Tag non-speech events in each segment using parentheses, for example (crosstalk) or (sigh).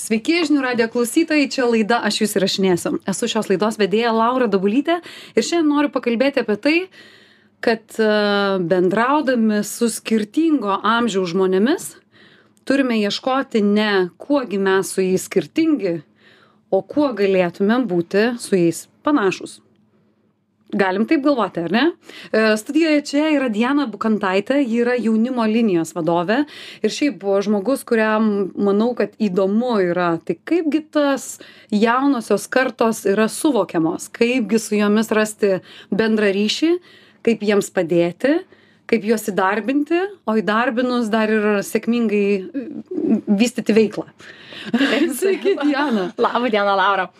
Sveiki, žinių radio klausytojai, čia laida Aš jūs įrašinėsiu. Esu šios laidos vedėja Laura Dabulytė ir šiandien noriu pakalbėti apie tai, kad e, bendraudami su skirtingo amžiaus žmonėmis turime ieškoti ne kuogi mes su jais skirtingi, o kuo galėtume būti su jais panašus. Galim taip galvoti, ar ne? E, studijoje čia yra Diana Bukantaitė, ji yra jaunimo linijos vadovė ir šiaip buvo žmogus, kuriam manau, kad įdomu yra, tai kaipgi tas jaunosios kartos yra suvokiamos, kaipgi su jomis rasti bendrą ryšį, kaip jiems padėti, kaip juos įdarbinti, o įdarbinus dar ir sėkmingai vystyti veiklą. (laughs) Sveiki, Diana. Labą dieną, Laura.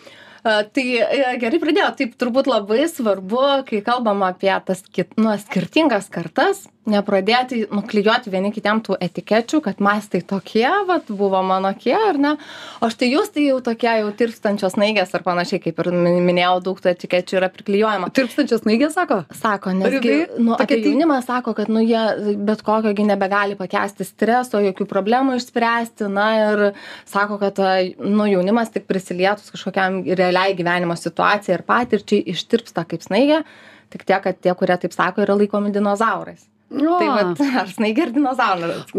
Tai e, gerai pradėjo, taip turbūt labai svarbu, kai kalbam apie tas kit, nu, skirtingas kartas, nepradėti nuklijuoti vieni kitiem tų etikečių, kad mes tai tokie, vat, buvo mano kie, ar ne? O štai jūs tai jau tokie jau tirpstančios naigės ar panašiai, kaip ir minėjau, daug tų etikečių yra priklijuojama. Tirpstančios naigės sako? Sako, nes gi, nu, apie jaunimą sako, kad nu, jie bet kokiagi nebegali pakęsti streso, jokių problemų išspręsti, na ir sako, kad nu, jaunimas tik prisilietus kažkokiam realiai gyvenimo situacijai ir patirčiai ištirpsta kaip snaigė, tik tiek, kad tie, kurie taip sako, yra laikomi dinozaurais. O. Tai vat, ar (laughs) snaigė ar dinozauras?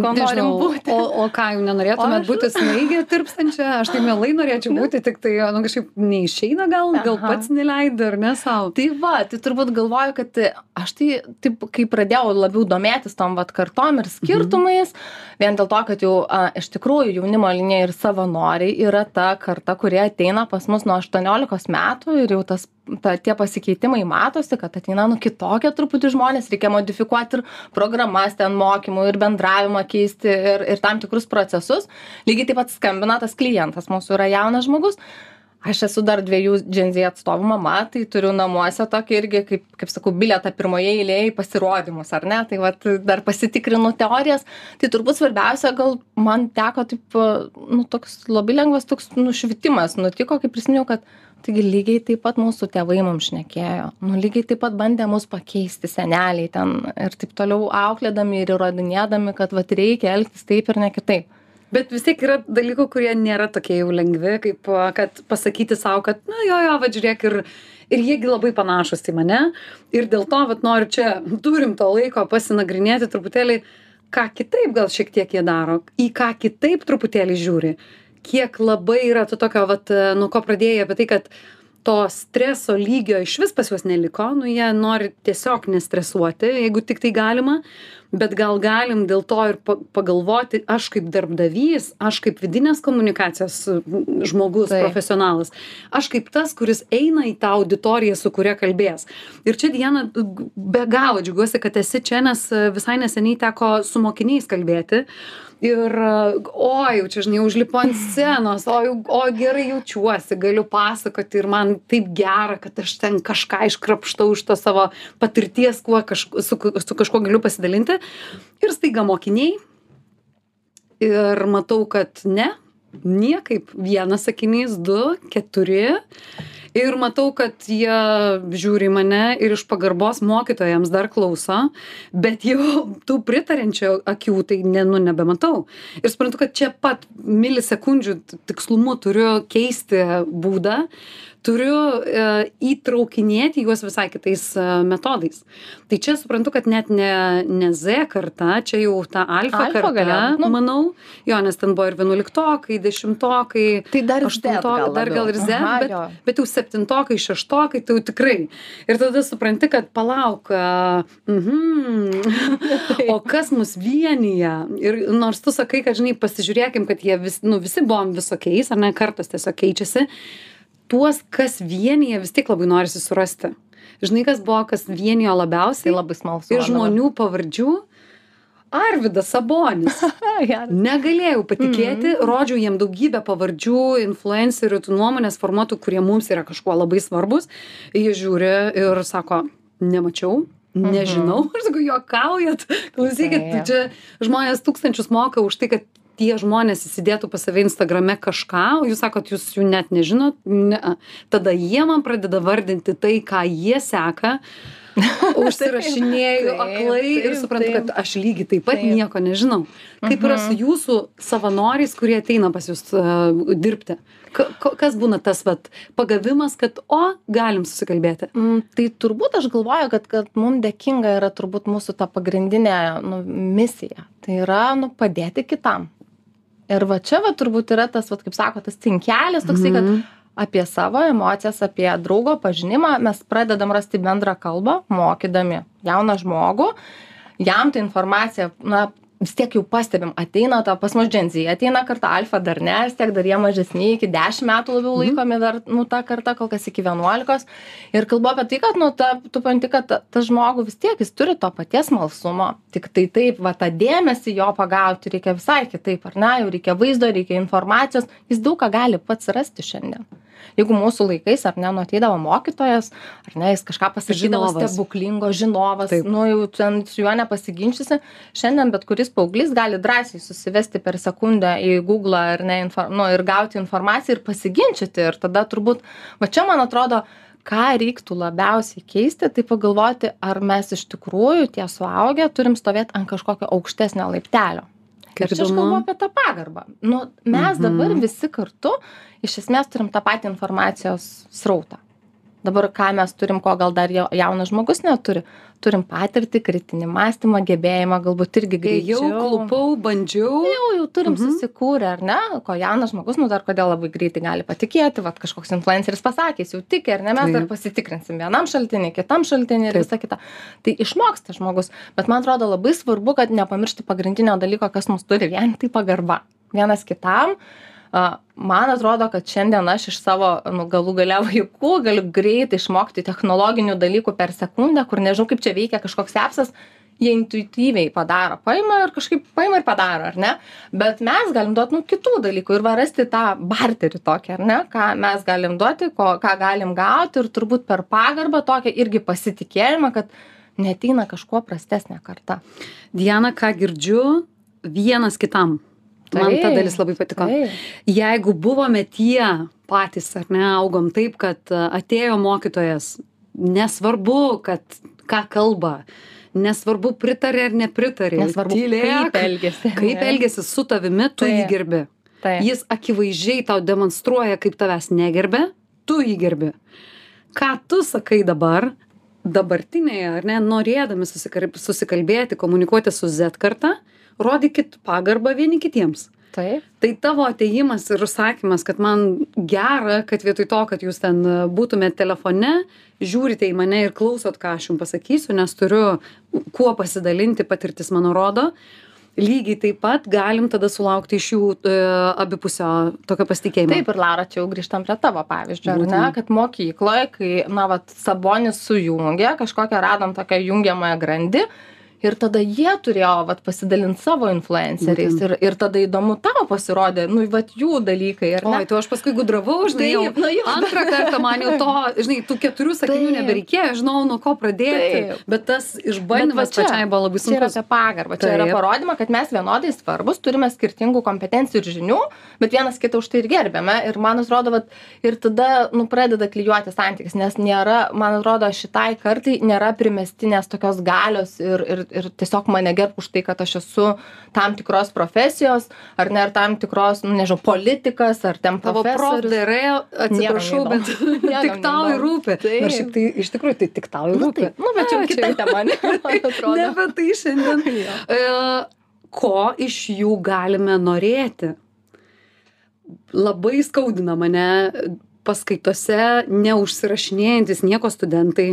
Būti? O, o ką, jau nenorėtumėt būti snaigė tirpstančia? Aš tai mielai norėčiau būti, tik tai, nu, kažkaip neišeina gal, gal Aha. pats neleidai ar ne savo. Tai va, tai turbūt galvoju, kad aš tai, taip, kai pradėjau labiau domėtis tom vat kartom ir skirtumais, mhm. vien dėl to, kad jau a, iš tikrųjų jaunimo linija ir savanoriai yra ta karta, kurie ateina pas mus nuo 18 metų ir jau tas ta, tie pasikeitimai matosi, kad ateina nu kitokie truputį žmonės, reikia modifikuoti ir programas ten mokymų ir bendravimą keisti ir, ir tam tikrus procesus. Lygiai taip pat skambina tas klientas, mūsų yra jaunas žmogus. Aš esu dar dviejų džinzį atstovų mama, tai turiu namuose tokį irgi, kaip, kaip sakau, bilietą pirmoje eilėje į pasirodymus, ar ne? Tai vat, dar pasitikrinu teorijas. Tai turbūt svarbiausia, gal man teko taip, nu, toks labai lengvas toks nušvitimas nutiko, kai prisiminiau, kad taigi lygiai taip pat mūsų tėvai mums šnekėjo nu lygiai taip pat bandė mus pakeisti seneliai ten ir taip toliau auklėdami ir įrodinėdami kad vat reikia elgtis taip ir ne kitaip Bet vis tiek yra dalykų, kurie nėra tokie jau lengvi, kaip kad pasakyti savo, kad, na jo, jo, va žiūrėk, ir, ir jiegi labai panašus į mane. Ir dėl to, va noriu čia, turim to laiko pasinagrinėti truputėlį, ką kitaip gal šiek tiek jie daro, į ką kitaip truputėlį žiūri. Kiek labai yra to tokio, va, nuo ko pradėjai apie tai, kad to streso lygio iš vis pas juos neliko, nu jie nori tiesiog nestresuoti, jeigu tik tai galima, bet gal galim dėl to ir pagalvoti, aš kaip darbdavys, aš kaip vidinės komunikacijos žmogus, profesionalas, aš kaip tas, kuris eina į tą auditoriją, su kuria kalbės. Ir čia Diena, be galo džiugiuosi, kad esi čia, nes visai neseniai teko su mokiniais kalbėti. Ir oi jau čia žinai užlipu ant (laughs) scenos o jau o gerai jaučiuosi galiu pasakoti ir man taip gera kad aš ten kažką iškrapštau iš tos savo patirties kuo kaž su su kažkuo galiu pasidalinti ir staiga mokiniai. Ir matau kad ne niekaip vienas sakinys du keturi ir matau kad jie žiūri mane ir iš pagarbos mokytojams dar klauso bet jau tų pritariančių akių tai ne nu nebematau ir suprantu kad čia pat milisekundžių tikslumu turiu keisti būdą turiu e, įtraukinėti juos visai kitais e, metodais. Tai čia suprantu, kad net ne, ne Z karta, čia jau ta alfa, alfa karta, galė, nu, manau, jo, nes ten buvo ir vienuoliktokai, dešimtokai, tai dar, aštuntokai, dar gal ir Z, Aha, bet, jo. bet jau septintokai, šeštokai, tai jau tikrai. Ir tada supranti, kad palauk, mhm, (laughs) o kas mus vienyje. Ir nors tu sakai, kad, žinai, pasižiūrėkim, kad jie vis, nu, visi buvom visokiais, ar ne, kartas tiesiog keičiasi tuos, kas vienyje, vis tiek labai norisi surasti. Žinai, kas buvo, kas vienijo labiausiai? Tai labai smalsu. Ir žmonių pavardžių. Arvidas Sabonis. (laughs) Negalėjau patikėti, -hmm. rodžiau jiem daugybę pavardžių, influencerių, tų nuomonės formuotų, kurie mums yra kažkuo labai svarbus. Jie žiūri ir sako, nemačiau, nežinau, (laughs) aš sakau, juokaujat, klausykit, čia žmonės tūkstančius moka už tai, kad tie žmonės įsidėtų pas save Instagrame kažką, o jūs sakot, jūs jų net nežinot, ne. tada jie man pradeda vardinti tai, ką jie seka. (laughs) užsirašinėju Taip, aklai ir taip, suprantu, taip. kad aš lygiai taip pat Taip. nieko nežinau. Kaip yra su jūsų savanoriais, kurie ateina pas jūs uh, dirbti? Ka- Kas būna tas vat, pagavimas, kad, o, galim susikalbėti? Mm, tai turbūt aš galvoju, kad, kad mums dėkinga yra turbūt mūsų ta pagrindinė nu, misija. Tai yra nu, padėti kitam. Ir va čia va turbūt yra tas, va, kaip sako, tas cinkelis toksai, kad Mhm. Apie savo emocijas, apie draugo pažinimą mes pradedam rasti bendrą kalbą, mokydami jauną žmogų. Jam ta informacija, na, vis tiek jau pastebim, ateina ta pas mus dženzy, ateina karta alfa dar ne, vis tiek dar jie mažesni, iki 10 metų labiau laikomi dar, nu, ta karta, kol kas iki 11. Ir kalbu apie tai, kad, nu, ta, tu panti, kad ta, tas žmogus vis tiek, jis turi to paties malsumo. Tik tai taip, va, tą dėmesį jo pagauti reikia visai kitaip, ar ne, jau reikia vaizdo, reikia informacijos, jis daug ką gali pats rasti šiandien. Jeigu mūsų laikais, ar ne, nu, ateidavo mokytojas, ar ne, jis kažką pasakydavo Žinovas. stebuklingo, žinovas, Taip. nu, jau ten su juo nepasiginčysi, šiandien bet kuris paauglys gali drąsiai susivesti per sekundę į Google ar ne, info, nu, ir gauti informaciją ir pasiginčyti. Ir tada turbūt, va čia man atrodo, ką reiktų labiausiai keisti, tai pagalvoti, ar mes iš tikrųjų tie suaugę turim stovėti ant kažkokio aukštesnio laiptelio. Kaip Ir čia aš kalbu apie tą pagarbą. Nu, mes Mhm. dabar visi kartu iš esmės turim tą patį informacijos srautą. Dabar ką mes turim, ko gal dar jau- jaunas žmogus neturi, turim patirtį, kritinį mąstymą, gebėjimą, galbūt irgi Ėjau, greičiau. klupau, bandžiau. Jau, jau turim Mhm. susikūrę, ar ne? Ko jaunas žmogus, nu dar kodėl labai greitai gali patikėti, va kažkoks influenceris pasakė, jis jau tiki, ar ne, mes dar pasitikrinsim vienam šaltinį, kitam šaltinį ir Taip. visą kitą. Tai išmoksta žmogus, bet man atrodo labai svarbu, kad nepamiršti pagrindinio dalyko, kas mus turi vien tai pagarba. Vienas kitam. A, Man atrodo, kad šiandien aš iš savo nu, galų gale vaikų galiu greitai išmokti technologinių dalykų per sekundę, kur nežinau, kaip čia veikia kažkoks apsas, jie intuityviai padaro, paima ir kažkaip paima ir padaro, ar ne? Bet mes galim duoti, nu, kitų dalykų ir va rasti tą barterį tokį, ar ne? Ką mes galim duoti, ko, ką galim gauti ir turbūt per pagarbą tokią irgi pasitikėjimą, kad neteina kažkuo prastesnė karta. Diana, ką girdžiu, vienas kitam. Man ta Taip, dalis labai patiko. Taip. Jeigu buvome tie patys, ar ne, augom taip, kad a, atėjo mokytojas, nesvarbu, kad ką kalba, nesvarbu pritarė ar nepritarė, Nesvarbu, tylėk, kaip elgesi. kaip elgesi su tavimi, tu jį Taip. gerbi. Taip. Jis akivaizdžiai tau demonstruoja, kaip tavęs negerbė, tu jį gerbi. Ką tu sakai dabar, dabartinėje, ar ne, norėdami susikalbėti, komunikuoti su Z karta, rodykit pagarbą vieni kitiems. Taip. Tai tavo ateimas ir užsakymas, kad man gera, kad vietoj to, kad jūs ten e, būtumėte telefone, žiūrite į mane ir klausot, ką aš jums pasakysiu, nes turiu kuo pasidalinti, patirtis mano rodo. Lygiai taip pat galim tada sulaukti iš jų e, abipusio tokio pasitikėjimo. Taip ir Lara, čia jau grįžtam prie tavo pavyzdžio, ar ne, Būtent. kad mokykloje, kai, na, vat, Sabonis sujungė, kažkokią radom tokią jungiamąją grandį. Ir tada jie turėjo vat, pasidalinti savo influenceriais. Ir, ir tada įdomu tau pasirodė, nu, vat jų dalykai. ar ne? Oi, tu aš paskui gudravau, žinai, jau nu jo. antrą kartą man jau to, žinai, tų keturių sakinių nebereikėjo, žinau, nuo ko pradėti. Taip. Bet tas išbandymas pačiai buvo labai Čia yra sunkus. apie pagarbą, čia yra Taip. parodymą, kad mes vienodai svarbus, turime skirtingų kompetencijų ir žinių, bet vienas kitą už tai ir gerbėme. Ir man atrodo, vat, ir tada nu, pradeda klyjuoti santykis, nes nėra, man atrodo, šitai kartai nėra primestinės tokios galios ir, ir, ir tiesiog mane gerb už tai, kad aš esu tam tikros profesijos, ar ne, ar tam tikros, nu, nežinau, politikas, ar ten profesorius. darėjo, atsiprašau, Niekam bet (laughs) tik tau ir rūpi. Na, šiaip tai iš tikrųjų tai tik tau ir Nu, rūpi. nu, bet čia kita tema, ne, (laughs) man atrodo. Ne apie tai šiandien. (laughs) E, ko iš jų galime norėti? Labai skaudina mane paskaitose neužsirašinėjantis nieko studentai.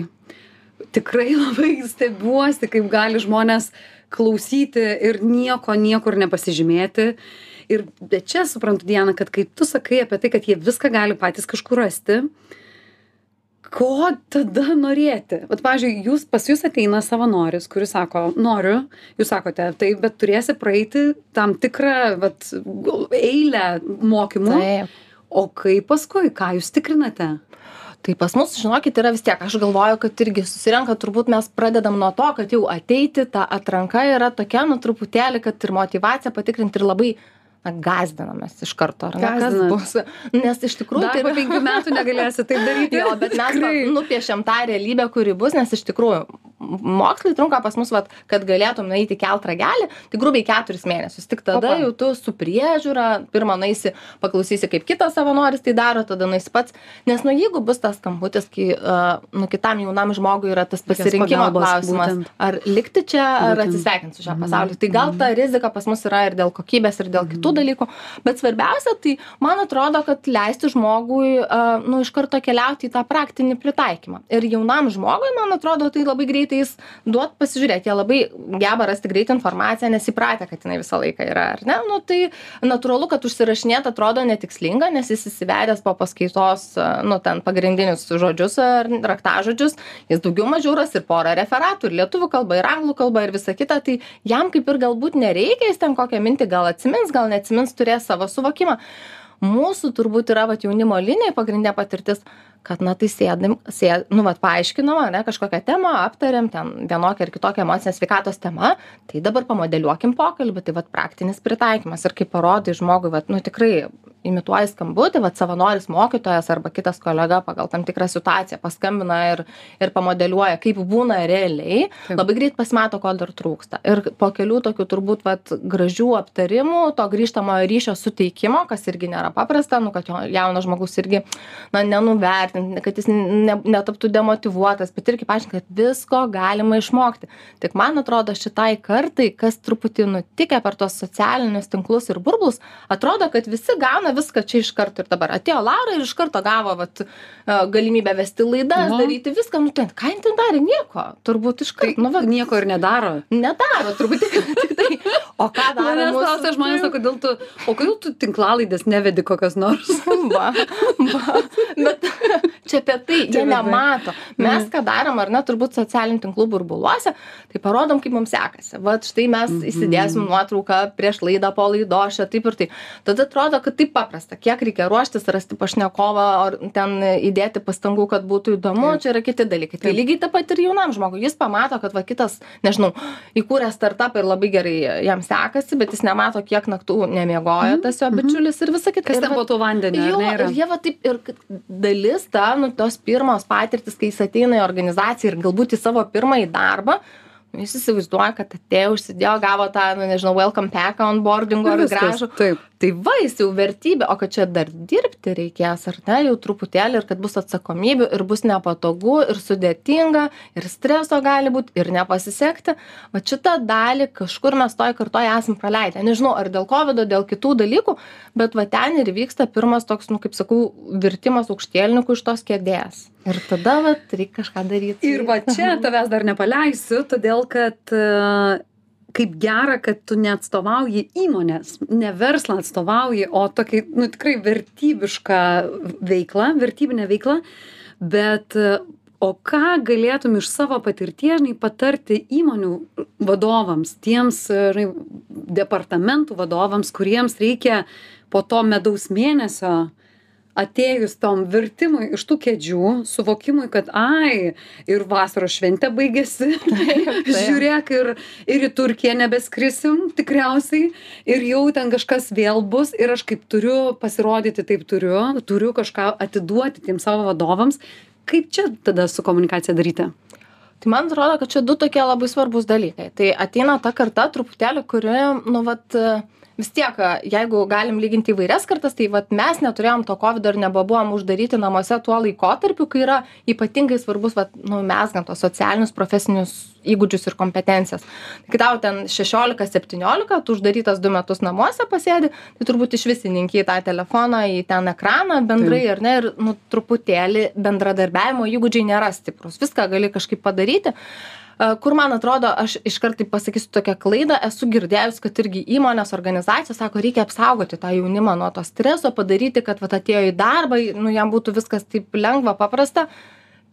Tikrai (laughs) labai stebiuosi, kaip gali žmonės klausyti ir nieko niekur nepasižymėti. Ir bet čia suprantu, Diana, kad kai tu sakai apie tai, kad jie viską gali patys kažkur rasti, ko tada norėti? Vat, pavyzdžiui, jūs, pas jūs ateina savanoris, kuris sako, noriu, jūs sakote, taip, bet turėsi praeiti tam tikrą vat, eilę mokymų. Taip. O kaip paskui, ką jūs tikrinate? Tai pas mus, žinokit, yra vis tiek, aš galvoju, kad irgi susirenka, turbūt mes pradedam nuo to, kad jau ateiti, ta atranka yra tokia, nu truputėlį, kad ir motivaciją patikrinti ir labai na gąsdinamės iš karto, ar ne? Kas bus? Nes iš tikrųjų Dar po penkių metų negalėsi taip daryti. Jo, bet mes Tikrai. nupiešiam tą realybę, kuri bus, nes iš tikrųjų mokslai trunka pas mus, vat, kad galėtum nueiti kelt ragelį, tai grubiai keturis mėnesius. Tik tada Opa. jau tu su priežiūra, pirmą naisi, paklausysi, kaip kitas savanoris tai daro, tada nueisi pats. Nes, nu, jeigu bus tas skambutis, kai, uh, nu, kitam jaunam žmogui yra tas pasirinkimo klausimas, būtent. ar likti čia, ar atsisveikinti su šią Mhm. pasaulį. Tai gal ta rizika pas mus yra ir dėl kokybės, ir dėl kitų dalykų. Bet svarbiausia, tai man atrodo, kad leisti žmogui, nu, iš karto keliauti į tą praktinį pritaikymą. Ir jaunam žmogui, man atrodo, tai labai greitai jis duot pasižiūrėti. Jie labai geba rasti greitą informaciją, nes įpratę, kad jinai visą laiką yra, ar ne? Nu, tai natūralu, kad užsirašinėti atrodo netikslinga, nes jis įsivedęs po paskaitos, nu, ten pagrindinius žodžius ar raktažodžius, jis daugiau mažiau ras ir porą referatų, ir lietuvių kalba, ir anglų kalba, ir visa kita, tai jam kaip ir galbūt nereikia, jis ten kokią mintį gal atsimins, gal neatsimins, turės savo suvokimą. Mūsų turbūt yra vat, jaunimo linija pagrindinė patirtis, kad, na, tai sėdim, sėd, nu, vat, paaiškinom, ne, kažkokią temą aptarėm, ten vienokią ar kitokią emocinės sveikatos temą, tai dabar pamodeliuokim pokalbį, tai, vat, praktinis pritaikymas ir kaip parodai žmogui, vat, nu, tikrai imituoji skambutį, vat, savanoris mokytojas arba kitas kolega pagal tam tikrą situaciją paskambina ir, ir pamodeliuoja, kaip būna realiai, labai greit pasimato, ko dar trūksta. Ir po kelių tokių turbūt vat, gražių aptarimų, to grįžtamojo ryšio suteikimo, kas irgi nėra paprasta, nu, kad jo- jaunas žmogus irgi na, nenuvertinti, kad jis ne, netaptų demotivuotas, bet irgi paaiškinti, kad visko galima išmokti. Tik man atrodo šitai kartai, kas truputį nutikę per tos socialinius tinklus ir burbulus, atrodo, kad visi gauna viską čia iš karto ir dabar. Atėjo Laura ir iš karto gavo vat, e, galimybę vesti laidas, Nu. daryti viską, nu ten, ką jin ten darė, nieko, turbūt iš Tai. Nu, va, nieko ir nedaro. nedaro, turbūt tik, (laughs) tik tai. O ką daro? Manęs klausia žmonės, o kodėl tu, o kodėl tu tinklalaidės nevedi kokios nors? (laughs) va, va. Bet čia apie tai, jie tai. nemato. Mes ką darom, ar ne, turbūt socialinių tinklų burbuluose, tai parodom, kaip mums sekasi. Vat štai mes įsidėsim nuotrauką prieš laidą, po laidos, čia taip ir taip. Tada atrodo, kad taip paprasta. Kiek reikia ruoštis, rasti pašnekovą, ar ten įdėti pastangų, kad būtų įdomu, Taip. čia yra kiti dalykai. Tai lygiai taip pat ir jaunam žmogui. Jis pamato, kad va kitas, nežinau, įkūrė startupą ir labai gerai jam sekasi, bet jis nemato, kiek naktų nemiegojo tas jo bičiulis ir visa kita. Kas ten po to vandeniu? ar Jo, ne, ir jie va taip, ir dalis ta, nu, tos pirmos patirtis, kai jis ateina į organizaciją ir galbūt į savo pirmąjį darbą, nu, jis įsivaizduoja, kad atėjo, užsidėjo, gavo tą, nu, nežinau, welcome pack onboardingo ir Viskas, gražų. Tai va, jis jau vertybė, o kad čia dar dirbti reikės, ar ne, jau truputėlį, ir kad bus atsakomybių, ir bus nepatogu, ir sudėtinga, ir streso gali būti, ir nepasisekti. Va šitą dalį kažkur mes toj kartoje esam praleidę. Nežinau, ar dėl COVID, dėl kitų dalykų, bet va ten ir vyksta pirmas toks, nu, kaip sakau, virtimas aukštėlininkų iš tos kėdės. Ir tada, va, reikia kažką daryti. Ir va čia (laughs) tavęs dar nepaleisiu, todėl kad kaip gera, kad tu neatstovauji įmonės, ne verslą atstovauji, o tokį, nu tikrai vertybišką veiklą, vertybinę veiklą, bet o ką galėtum iš savo patirties žinai, patarti įmonių vadovams, tiems žinai, departamentų vadovams, kuriems reikia po to medaus mėnesio atėjus tom vertimui iš tų kėdžių, suvokimui, kad ai, ir vasaros šventė baigėsi, (laughs) žiūrėk, ir, ir į Turkiją nebeskrisim tikriausiai, ir jau ten kažkas vėl bus, ir aš kaip turiu pasirodyti, taip turiu, turiu kažką atiduoti tiem savo vadovams. Kaip čia tada su komunikacija daryti? Tai man atrodo, kad čia du tokie labai svarbus dalykai. Tai ateina ta karta truputėlį, kuri, nu, vat, vis tiek, jeigu galim lyginti įvairias kartas, tai vat, mes neturėjom to COVID ir nebebuvom uždaryti namuose tuo laikotarpiu, kai yra ypatingai svarbus, vat, nu, mesgant tos socialinius, profesinius įgūdžius ir kompetencijas. Kai tau ten 16-17, tu uždarytas du metus namuose pasėdi, tai turbūt iš visininkai tą telefoną, į ten ekraną bendrai, ar ne, ir nu, truputėlį bendradarbiavimo įgūdžiai nėra stiprus. Viską gali kažkaip padaryti. Kur man atrodo, aš iškart taip pasakysiu tokią klaidą, esu girdėjus, kad irgi įmonės organizacijos sako, reikia apsaugoti tą jaunimą nuo to streso, padaryti, kad vat, atėjo į darbą, nu, jam būtų viskas taip lengva, paprasta.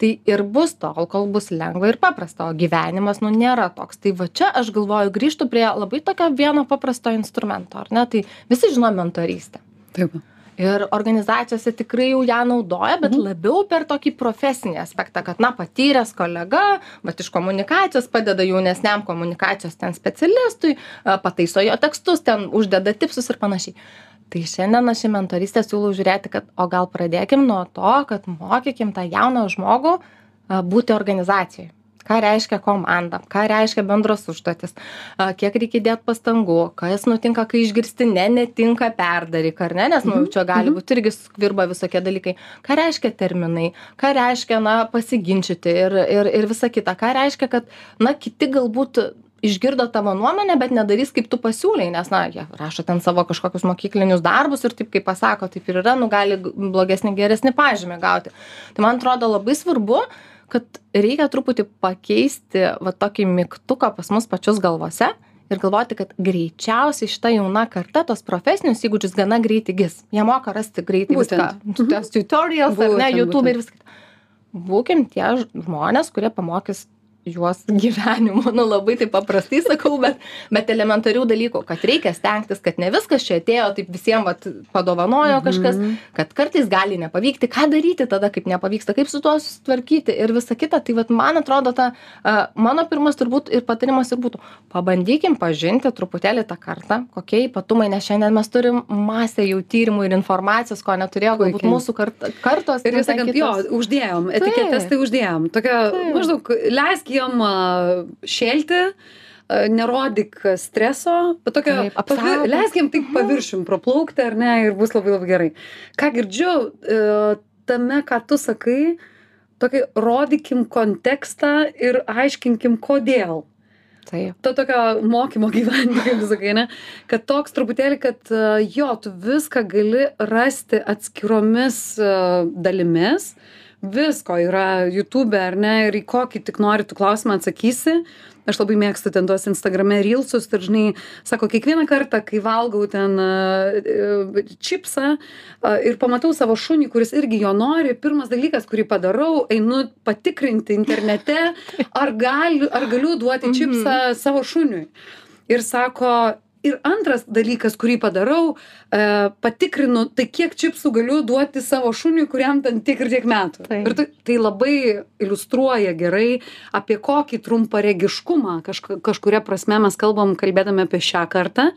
Tai ir bus tol, kol bus lengva ir paprasta, o gyvenimas, nu, nėra toks. Tai va čia aš galvoju, grįžtų prie labai tokio vieno paprasto instrumento, ar ne? Tai visi žino mentorystę. Taip. Ir organizacijose tikrai jau ją naudoja bet labiau per tokį profesinį aspektą kad na patyręs kolega vat iš komunikacijos padeda jaunesniam komunikacijos ten specialistui pataiso jo tekstus ten uždeda tipsus ir panašiai. Tai šiandien aš į mentorystę siūlau žiūrėti kad o gal pradėkim nuo to kad mokykim tą jauną žmogų būti organizacijoj ką reiškia komanda ką reiškia bendros užduotys a, kiek reikia įdėt pastangų kas nutinka kai išgirsti ne netinka perdaryk ar ne nes nu čia gali būt irgi skvirba visokie dalykai. Ką reiškia terminai? Ką reiškia na pasiginčyti ir ir ir visa kita? Ką reiškia kad na kiti galbūt išgirdo tavo nuomonę bet nedarys kaip tu pasiūlei nes na jie rašo ten savo kažkokius mokyklinius darbus ir taip kaip pasako taip ir yra nu gali blogesnį geresnį pažymį gauti. Tai man atrodo labai svarbu kad reikia truputį pakeisti va tokį mygtuką pas mus pačius galvose ir galvoti kad greičiausiai šita jauna karta tuos profesinius įgūdžius gana greit įgis jie moka rasti greitai viską. Būtent. tuos tutorials ar ne youtube ir viską. Būkim tie žmonės kurie pamokys juos (laughs) gyvenimo nu labai taip paprastai sakau bet bet elementarių dalykų kad reikia stengtis kad ne viskas čia atėjo taip visiem vat padovanojo kažkas kad kartais gali nepavykti. Ką daryti tada kaip nepavyksta kaip su tuo susitvarkyti ir visa kita. Tai vat man atrodo ta a, mano pirmas turbūt ir patarimas ir būtų pabandykim pažinti truputėlį tą kartą kokie ypatumai nes šiandien mes turim masę jau tyrimų ir informacijos ko neturėjo galbūt mūsų kart kartos Ir jūs sakant, jo, uždėjom, etiketes tai uždėjom. Tokia, maždaug, leisk jiem a, šėlti, nerodyk streso, bet tokia, Taip, pavi- leisk jiem tik paviršium praplaukti, ar ne, ir bus labai labai gerai. Ką girdžiu e, tame, ką tu sakai, tokį rodykim kontekstą ir aiškinkim, kodėl taip to tokio mokymo (laughs) gyvenimo, kaip sakai, ne? Kad toks truputėlį, kad e, jo, tu viską gali rasti atskiromis e, dalimis, visko yra YouTube ar ne, ir į kokį tik nori tu klausimą atsakysi. Aš labai mėgstu ten tuos Instagrame reelsus, ir žinai, sako, kiekvieną kartą, kai valgau ten uh, čipsą uh, ir pamatau savo šunį, kuris irgi jo nori, pirmas dalykas, kurį padarau, einu patikrinti internete, ar, gali, ar galiu duoti čipsą savo šuniui. Ir sako, ir antras dalykas, kurį padarau, e, patikrinu, tai kiek čipsų galiu duoti savo šuniui, kuriam ten tiek ir tiek metų. Taip. Ir tai, tai labai iliustruoja gerai, apie kokį trumparegiškumą kažk kažkuria prasme mes kalbam, kalbėdami apie šią kartą.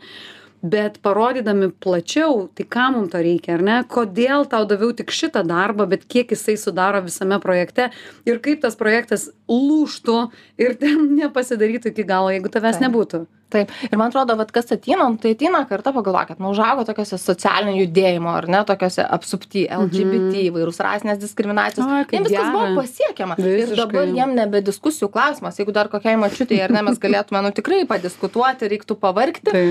Bet parodydami plačiau, tai kam mums to reikia, ar ne? Kodėl tau daviau tik šitą darbą, bet kiek jisai sudaro visame projekte ir kaip tas projektas lūštų ir ten nepasidarytų iki galo, jeigu tavęs Taip. nebūtų. Taip. Ir man atrodo, vat, kas ateina, nu, tai ateina kartą pagalvokit, nu, užaugo tokiuose socialinio judėjimo, ar ne, tokiuose apsupti LGBT, įvairūs rasinės diskriminacijos. Jiem viskas buvo pasiekiama. Ir dabar jiem nebe diskusijų klausimas. Jeigu dar kokiai mačiutė, ar ne, mes galėtume, nu, tikrai padiskutuoti, reiktų pavarkti. Tai.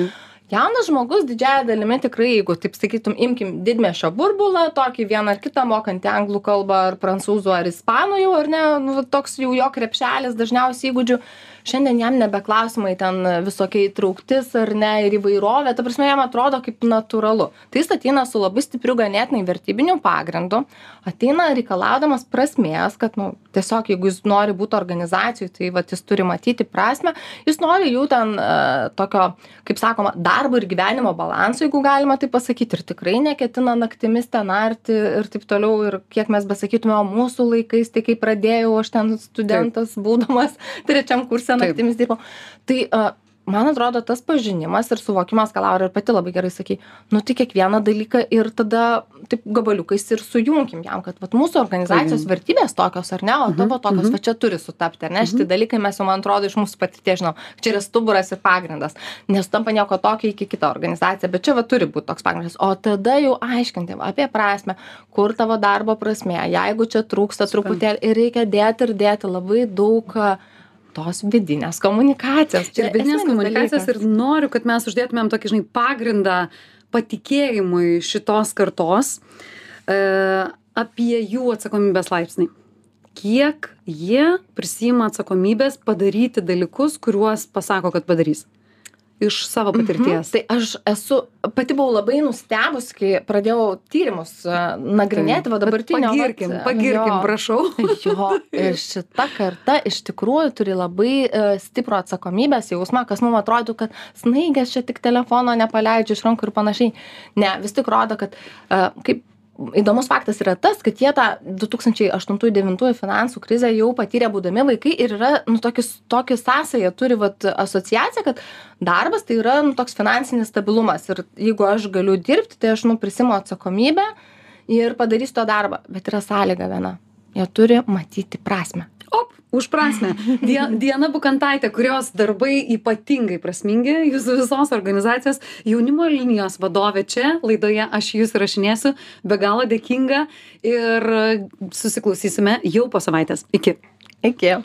Jaunas žmogus didžiąją dalimi tikrai, jeigu taip sakytum, imkim didmešio burbulą, tokį vieną ar kitą mokantį anglų kalbą ar prancūzų ar ispanų jau, ar ne, nu, va toks jau jo krepšelis dažniausiai įgūdžių. Šiandien jam nebeklausimai ten visokie įtrauktis ar ne ir įvairovė, ta prasme jam atrodo kaip natūralu. Tai jis ateina su labai stipriu ganėtinai vertybiniu pagrindu, ateina reikalaudamas prasmės, kad nu, tiesiog jeigu jis nori būti organizacijų, tai va, jis turi matyti prasme, jis nori jų ten uh, tokio, kaip sakoma, darbo ir gyvenimo balanso, jeigu galima tai pasakyti, ir tikrai neketina naktimis ten arti ir taip toliau, ir kiek mes besakytume, o mūsų laikais, tai kai pradėjau, aš ten studentas Taip. būdamas trečiam kursė Taip. naktimis dirbau. Tai uh, man atrodo tas pažinimas ir suvokimas, ką Laura ir pati labai gerai sakė, nu tai kiekvieną dalyką ir tada taip gabaliukais ir sujungim jam, kad vat, mūsų organizacijos Taip. vertybės tokios ar ne, o tavo tokios, mhm. va čia turi sutapti, ar ne, šitie dalykai mes jau, man atrodo, iš mūsų patirties žinau, čia yra stuburas ir pagrindas, nesutampa nieko tokio iki kitą organizaciją, bet čia va turi būti toks pagrindas, o tada jau aiškinti apie prasme, kur tavo darbo prasme, jeigu čia trūksta truputėlį ir reikia dėti ir dėti labai daug a, tos vidinės komunikacijos. Ir vidinės komunikacijos dalykas. ir noriu, kad mes uždėtumėm tokį, žinai, pagrindą patikėjimui šitos kartos e, apie jų atsakomybės laipsnį. Kiek jie prisima atsakomybės padaryti dalykus, kuriuos pasako, kad padarys. Iš savo patirties. Mhm. Tai aš esu, pati buvau labai nustebus, kai pradėjau tyrimus uh, nagrinėti, va dabartinio. Pagirkim, pagirkim, jo. prašau. (laughs) Jo, ir šita karta iš tikrųjų turi labai uh, stiprų atsakomybės jausmą, kas mums atrodo, kad snaigės čia tik telefono nepaleidžia iš rankų ir panašiai. Ne, vis tik rodo, kad kaip įdomus faktas yra tas, kad jie tą 2008-2009 finansų krizę jau patyrė būdami vaikai ir yra, nu, tokius, tokį sąsąją turi, vat, asociacija, kad darbas tai yra, nu, toks finansinis stabilumas ir jeigu aš galiu dirbti, tai aš, nu, prisimu atsakomybę ir padarysiu to darbą, bet yra sąlyga viena. Jie turi matyti prasme. Už prasme. Die, Diena Bukantaitė, kurios darbai ypatingai prasmingi, jūsų visos organizacijos jaunimo linijos vadovė čia laidoje, aš jūs įrašinėsiu, be galo dėkinga ir susiklausysime jau po savaitės. Iki. Iki.